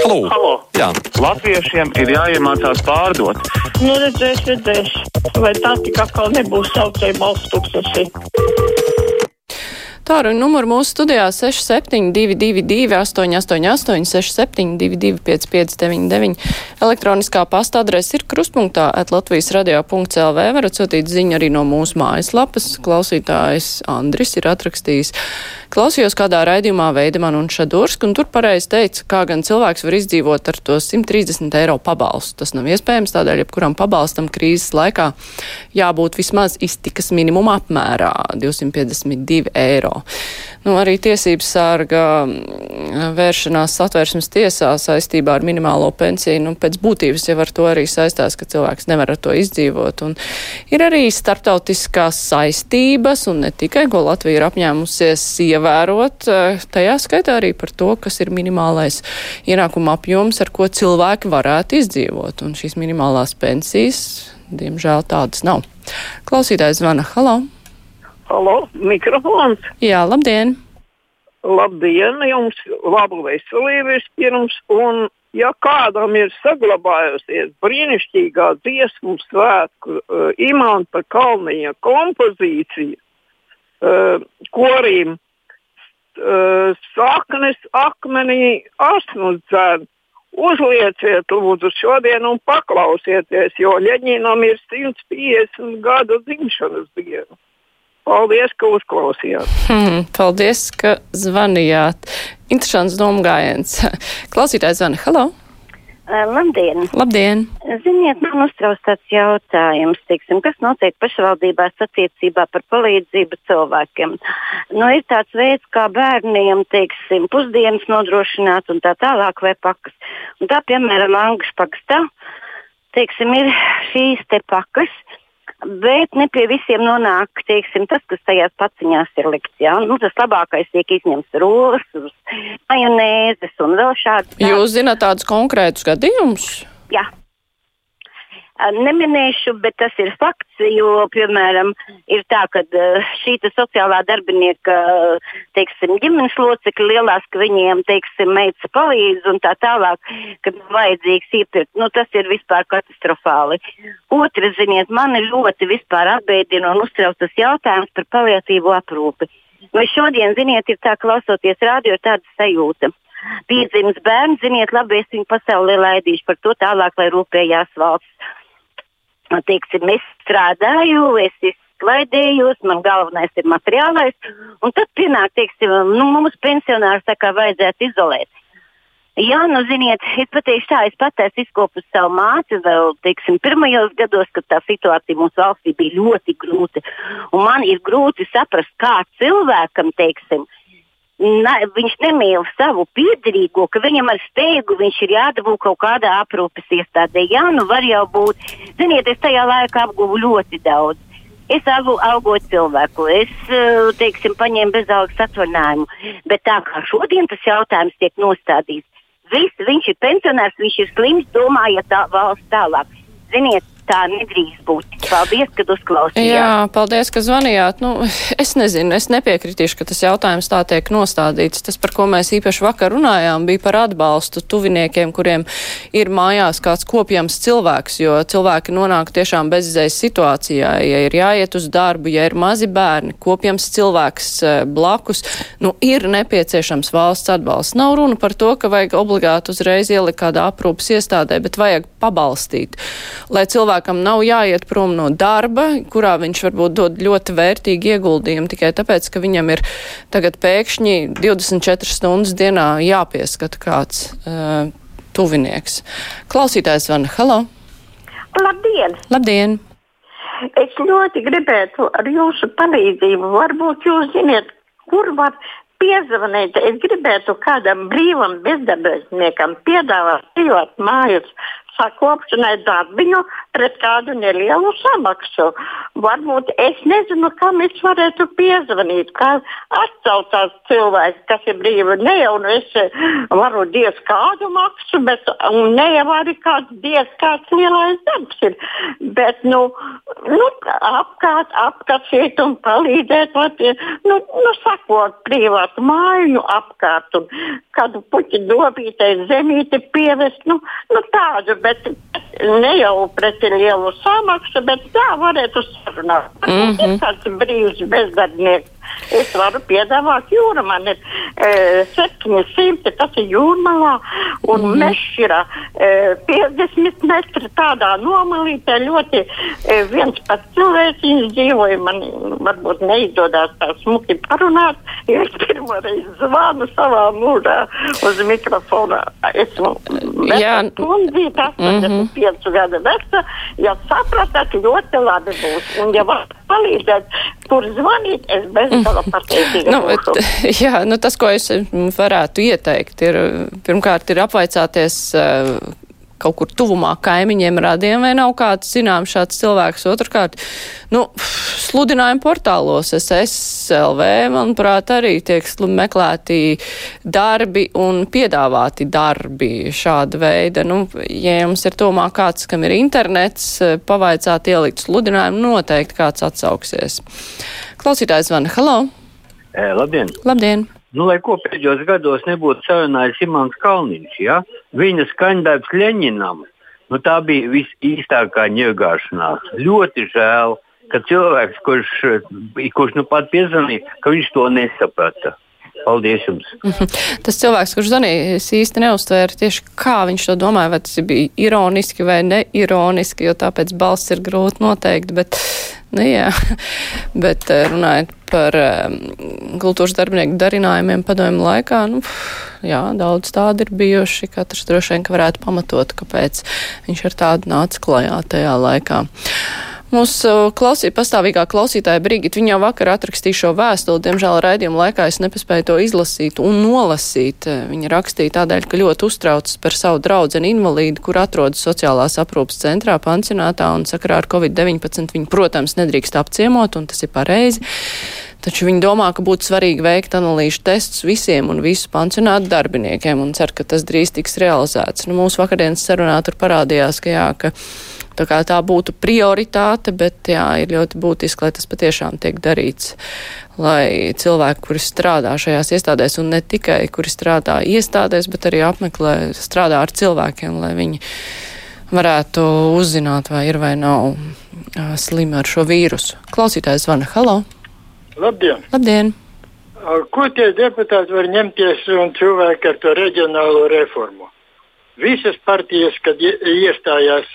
Halo! Halo. Jā. Latviešiem ir jāiemācās pārdot. Nu, redzēs, redzēs. Vai tā tik atkal nebūs saucēja balsts tūkstoši? Tāruņa numuru mūsu studijā 6722, 888, 672, 559, elektroniskā pasta adrese ir krustpunktā at Latvijas radio.lv. Varat sūtīt ziņu arī no mūsu mājaslapas. Klausītājs Andris ir atrakstījis. Klausījos kādā raidījumā Veideman un Šadursk, un tur pareizi teica, kā gan cilvēks var izdzīvot ar to 130 eiro pabalstu. Tas nav iespējams, tādēļ jebkuram pabalstam krīzes laikā jābūt vismaz iztikas minimuma apmērā 252 eiro. Nu, arī tiesības sārga vēršanās satversmes tiesā saistībā ar minimālo pensiju, nu, pēc būtības jau ar to arī saistās, ka cilvēks nevar ar to izdzīvot. Un ir arī starptautiskās saistības, un ne tikai, ko Latvija ir apņēmusies ievērot, tajā skaitā arī par to, kas ir minimālais ienākuma apjoms, ar ko cilvēki varētu izdzīvot. Un šīs minimālās pensijas, diemžēl, tādas nav. Klausītājs zvana. Halo! Halo, mikrofons. Jā, labdien! Labdien, jums labu veselību vispirms. Un, ja kādam ir saglabājusies brīnišķīgā dziesmu svētku uh, imanta Kalniņa kompozīcija uh, korīm uh, saknes akmenī asnus dzēn. Uzlieciet, lūdzu, šodien un paklausieties, jo Ļeņinam ir 150 gadu dzimšanas diena. Paldies, ka uzklausījāt. Hmm, paldies, ka zvanījāt. Interesants domgājiens. Klausītājs zvana. Halo! Labdien! Labdien! Ziniet, man uztrauc tāds jautājums, teiksim, kas notiek pašvaldībās attiecībā par palīdzību cilvēkiem. Nu, ir tāds veids, kā bērniem, teiksim, pusdienas nodrošināt un tā tālāk vai pakas. Un tā, piemēram, Angļu pakastā, teiksim, ir šīs te pakas, bet ne pie visiem nonāk teiksim, tas, kas tajās paciņās ir likts. Ja? Nu, tas labākais tiek izņemts rolas, majonēzes un vēl šādi. Jūs zināt tādus konkrētus gadījumus? Jā. Neminēšu, bet tas ir fakts, jo, piemēram, ir tā, ka šī sociālā darbinieka, teiksim, ģimenes locekļi lielās, ka viņiem, teiksim, meitas palīdz un tā tālāk, kad vajadzīgs iepirkt, nu tas ir vispār katastrofāli. Otrs, ziniet, mani ļoti vispār atbēdina un uztrauc tas jautājums par paliatīvo aprūpi. Vai šodien, ziniet, ir tā klausoties rādio, ir tāda sajūta. Piedzimis bērns, ziniet, labi, es viņu pasaulē laidīšu par to tālāk, lai rūpējās valsts teiksim, es strādāju, es izklaidējos, man galvenais ir materiālais, un tad pienāk, teiksim, nu, mums pensionārs tā kā vajadzētu izolēt. Jā, nu, ziniet, es pateikšu tā, es pat esmu izkopus savu māti vēl, teiksim, pirmajos gados, kad tā situācija mūsu valstī bija ļoti grūta. Un man ir grūti saprast, kā cilvēkam, teiksim, na, viņš nemīl savu piedarīgo, ka viņam ar steigu viņš ir jādabū kaut kādā aprūpes iestādē. Jā, nu var jau būt. Ziniet, es tajā laikā apguvu ļoti daudz. Es augu, augoju cilvēku, es, teiksim, paņēmu bezalgas atvaļinājumu, bet tā kā šodien tas jautājums tiek nostādīts, viss, viņš ir pensionārs, viņš ir slims, domājiet tā valsts tālāk. Ziniet, tā nedrīkst būt. Paldies, ka uzklausījāt. Jā, paldies, ka zvanījāt. Nu, es nezinu, es nepiekritīšu, ka tas jautājums tā tiek nostādīts. Tas, par ko mēs īpaši vakar runājām, bija par atbalstu tuviniekiem, kuriem ir mājās kāds kopjams cilvēks, jo cilvēki nonāk tiešām bezizējas situācijā. Ja ir jāiet uz darbu, ja ir mazi bērni, kopjams cilvēks eh, blakus, nu, ir nepieciešams valsts atbalsts. Nav runa par to, ka vajag obligāti uzreiz ielikt kādā aprūpas iestādē, bet vajag pabalstīt, lai cilvēki cilvēkam nav jāiet prom no darba, kurā viņš varbūt dod ļoti vērtīgu ieguldījumu tikai tāpēc, ka viņam ir tagad pēkšņi 24 stundas dienā jāpieskata kāds uh, tuvinieks. Klausītājs vana, halo! Labdien! Labdien! Es ļoti gribētu ar jūsu palīdzību, varbūt jūs ziniet, kur var piezvanīt. Es gribētu kādam brīvam bezdarbniekam piedāvāt dzīvot mājās sakopšanai darbiņu pret kādu nelielu samaksu. Varbūt es nezinu, kam es varētu piezvanīt, kā atcaucās cilvēks, kas ir brīvi. Ne jau nu es varu diez kādu maksu, bet ne jau arī kāds diez kāds lielais darbs ir. Bet, nu, nu apkārt, apkasīt un palīdzēt, nu, nu, sakot, privātu māju apkārt un kādu puķu dobītei zemīti pievest, nu, nu tādu, bet ne jau pret lielu samaksu, bet tā varētu sarunāt. Mm -hmm. Ir kāds brīvs bezdarbnieks Es varu piedāvāt jūru. Man ir e, 700, tas ir jūrmalā, un mm. mežs ir e, 50 metri tādā nomalītē. Ļoti e, viens pats cilvēks dzīvoja. Man varbūt neizdodas tā smuki parunāt. Es pirmo reizi zvanu savā mūžā uz mikrofonu. Esmu kundzīta, 85 mm -hmm. gadu veca. Ja sapratat, ļoti labi būs. Un ja palīdzēt, kur zvanīt, es bez mm. pateicīga. nu, jā, nu tas, ko es varētu ieteikt, ir pirmkārt ir apvaicāties uh, kaut kur tuvumā kaimiņiem radiem, vai nav kāds zināms šāds cilvēks. Otrkārt, nu, sludinājumu portālos SSLV, manuprāt, arī tiek meklēti darbi un piedāvāti darbi šāda veida. Nu, ja jums ir tomā kāds, kam ir internets, pavaicāt ielikt sludinājumu, noteikti kāds atsauksies. Klausītājs zvana. Halo! E, labdien! Labdien! Nu, lai ko pēdējos gados nebūtu sarunājis Imants Kalniņš, ja? viņa skaņdarbs Leņinam, nu, tā bija visīstākā ņirgāšanās. Ļoti žēl, ka cilvēks, kurš, kurš nu pat piezvanīja, ka viņš to nesaprata. Paldies jums! Tas cilvēks, kurš zvanīja, es īsti neuztvēru tieši kā viņš to domāja, vai tas bija ironiski vai neironiski, jo tāpēc balss ir grūti noteikt, bet Nu, jā, bet eh, runājot par um, kultūras darbinieku darinājumiem padomju laikā, nu, jā, daudz tādi ir bijuši. Katrs droši vien varētu pamatot, kāpēc viņš ar tādu nāca klajā tajā laikā. Mūsu klausī, pastāvīgā klausītāja Brigita, viņa jau vakar atrakstīja šo vēstuli, diemžēl raidījuma laikā es nepaspēju to izlasīt un nolasīt. Viņa rakstīja tādēļ, ka ļoti uztraucas par savu draudzeni invalīdu, kur atrodas sociālās aprūpas centrā, pansionātā un sakarā ar Covid-19 viņu, protams, nedrīkst apciemot, un tas ir pareizi. Taču viņi domā, ka būtu svarīgi veikt analīžu testus visiem un visu pansionātu darbiniekiem un cer, ka tas drīz tiks realizēts. Nu, mūsu vakardienas sarunā tur parādījās, ka jā, ka Tā kā tā būtu prioritāte, bet jā, ir ļoti būtiski, lai tas patiešām tiek darīts. Lai cilvēki, kuri strādā šajās iestādēs, un ne tikai kuri strādā iestādēs, bet arī apmeklē, strādā ar cilvēkiem, lai viņi varētu uzzināt, vai ir vai nav slimi ar šo vīrusu. Klausītājs zvana. Halo! Labdien! Labdien! Ko tie deputāti var ņemties un cilvēki ar to reģionālo reformu? Visas partijas, kad iestājās,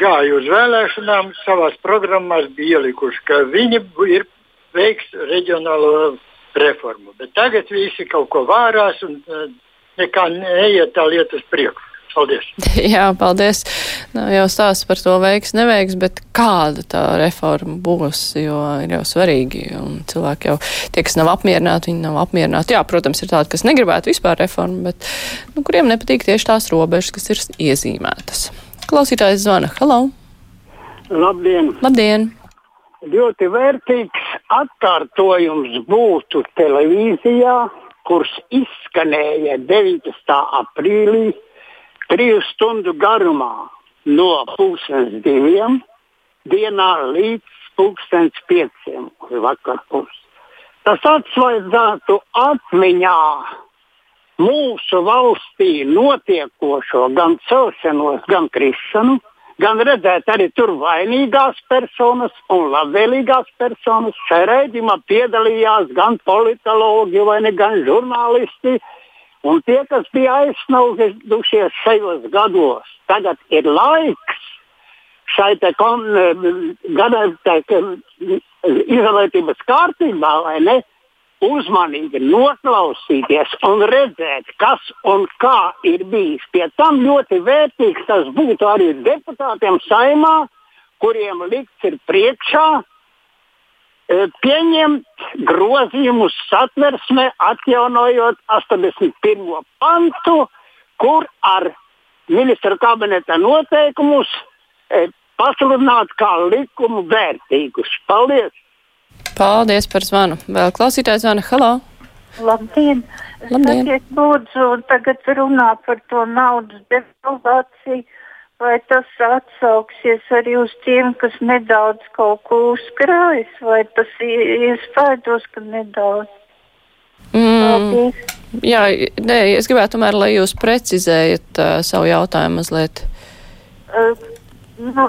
gāja uz vēlēšanām, savās programmās bija ielikuši, ka viņi ir veiks reģionālo reformu. Bet tagad visi kaut ko vārās un nekā neiet tā lietas priekšu. Paldies! Jā, paldies! Nav jau stāsts par to veiks, neveiks, bet kāda tā reforma būs, jo ir jau svarīgi. Un cilvēki jau tie, kas nav apmierināti, viņi nav apmierināti. Jā, protams, ir tādi, kas negribētu vispār reformu, bet nu, kuriem nepatīk tieši tās robežas, kas ir iezīmētas. Klausītājs zvana. Halo! Labdien! Labdien! Ļoti vērtīgs atkārtojums būtu televīzijā, kurš izskanēja 19. aprīlī trīs stundu garumā no pusdienas diviem dienā līdz pusdienas pieciem vakar pusē. Tas atsvaidzētu atmiņā mūsu valstī notiekošo gan celšanos, gan krišanu, gan redzēt arī tur vainīgās personas un labvēlīgās personas. Šajā raidījumā piedalījās gan politologi, ne, gan žurnālisti, Un tie, kas bija aizsnaudušies šajos gados, tagad ir laiks šai izolētības kārtībā, lai ne uzmanīgi noklausīties un redzēt, kas un kā ir bijis. Pie tam ļoti vērtīgs tas būtu arī deputātiem saimā, kuriem likts ir priekšā pieņemt grozījumus satversmē, atjaunojot 81. pantu, kur ar ministra kabineta noteikumus pasludināt kā likumu vērtīgus. Paldies! Paldies par zvanu. Vēl klausītājs zvana. Halo! Labdien! Labdien. Sakiet, lūdzu, tagad runā par to naudas devalvāciju. Vai tas atsauksies arī uz tiem, kas nedaudz kaut ko uzkrājas, vai tas i- iespaidos, ka nedaudz? Mm, jā, nē, es gribētu tomēr, lai jūs precizējat uh, savu jautājumu mazliet. Uh, nu,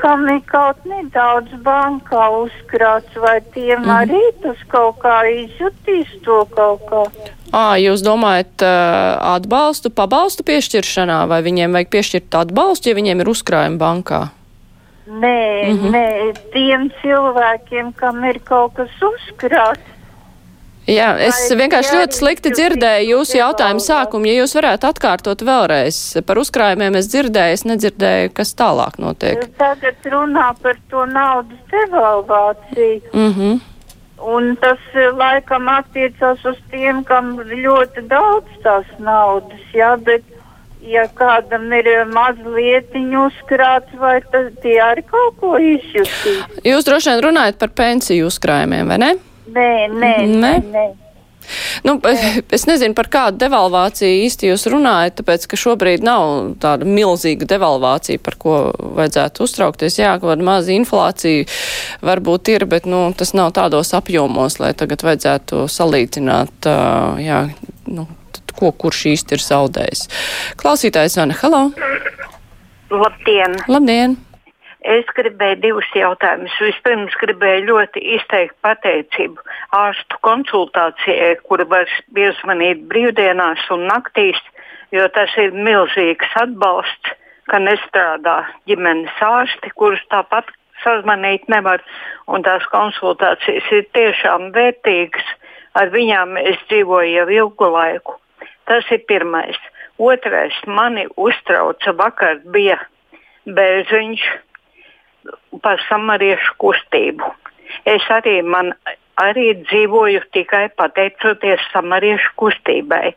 kam ir kaut nedaudz bankā uzkrāts, vai tiem Mhm. arī tas kaut kā izjutīs to kaut kā? Ā, jūs domājat atbalstu, pabalstu piešķiršanā, vai viņiem vajag piešķirt atbalstu, ja viņiem ir uzkrājumi bankā? Nē, Mhm. nē, tiem cilvēkiem, kam ir kaut kas uzkrāts. Jā, es Vai vienkārši ļoti slikti dzirdēju jūsu jautājumu sākumu. Ja jūs varētu atkārtot vēlreiz par uzkrājumiem, es dzirdēju, es nedzirdēju, kas tālāk notiek. Tagad runā par to naudas devalvāciju. Mhm. Un tas eh, laikam attiecās uz tiem, kam ļoti daudz tās naudas, jā, bet ja kādam ir eh, mazliet uzkrāts, vai tas tie arī kaut ko izjutīs? Jūs droši vien runājat par pensiju uzkrājumiem, vai ne? Nē, nē, Nē? nē. nē. Nu, es nezinu, par kādu devalvāciju īsti jūs runājat, tāpēc, ka šobrīd nav tāda milzīga devalvācija, par ko vajadzētu uztraukties. Jā, kaut kāda maza inflācija varbūt ir, bet, nu, tas nav tādos apjomos, lai tagad vajadzētu salīdzināt, jā, nu, tad ko kurš īsti ir zaudējis. Klausītājs Vana, halo! Labdien! Labdien! Es gribēju divus jautājumus. Vispirms gribēju ļoti izteikt pateicību ārstu konsultācijai, kura var piezvanīt brīvdienās un naktīs, jo tas ir milzīgs atbalsts, ka nestrādā ģimenes ārsti, kurus tāpat sazvanīt nevar, un tās konsultācijas ir tiešām vērtīgas. Ar viņām es dzīvoju jau ilgu laiku. Tas ir pirmais. Otrais mani uztrauca vakar bija bērziņš par samariešu kustību. Es arī, man, arī dzīvoju tikai pateicoties samariešu kustībai,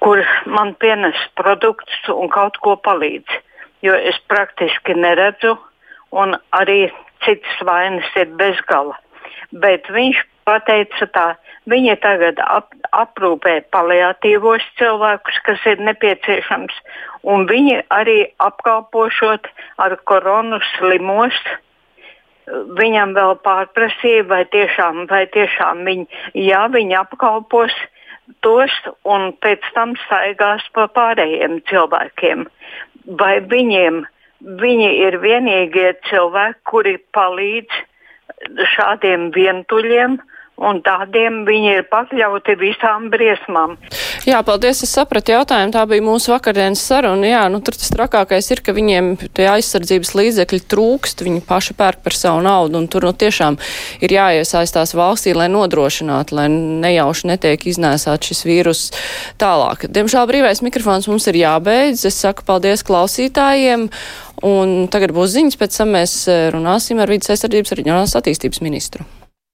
kur man pienes produktus un kaut ko palīdz. Jo es praktiski neredzu, un arī citas vainas ir bezgala. Bet viņš pateica tā, viņi tagad ap, aprūpē paliatīvos cilvēkus, kas ir nepieciešams, un viņi arī apkalpošot ar koronu slimos. Viņam vēl pārprasīja, vai tiešām, vai tiešām viņi, jā, viņi apkalpos tos un pēc tam staigās pa pārējiem cilvēkiem. Vai viņiem, viņi ir vienīgie cilvēki, kuri palīdz šādiem vientuļiem, un tādiem viņi ir pakļauti visām briesmām. Jā, paldies, es sapratu jautājumu. Tā bija mūsu vakardienas saruna. Jā, nu tur tas trakākais ir, ka viņiem tie aizsardzības līdzekļi trūkst, viņi paši pērk par savu naudu, un tur nu tiešām ir jāiesaistās valstī, lai nodrošinātu, lai nejauši netiek iznēsāt šis vīrus tālāk. Diemžēl brīvais mikrofons mums ir jābeidz. Es saku paldies klausītājiem, un tagad būs ziņas, pēc tam mēs runāsim ar vidas aizsardzības reģionālās attīstības ministru.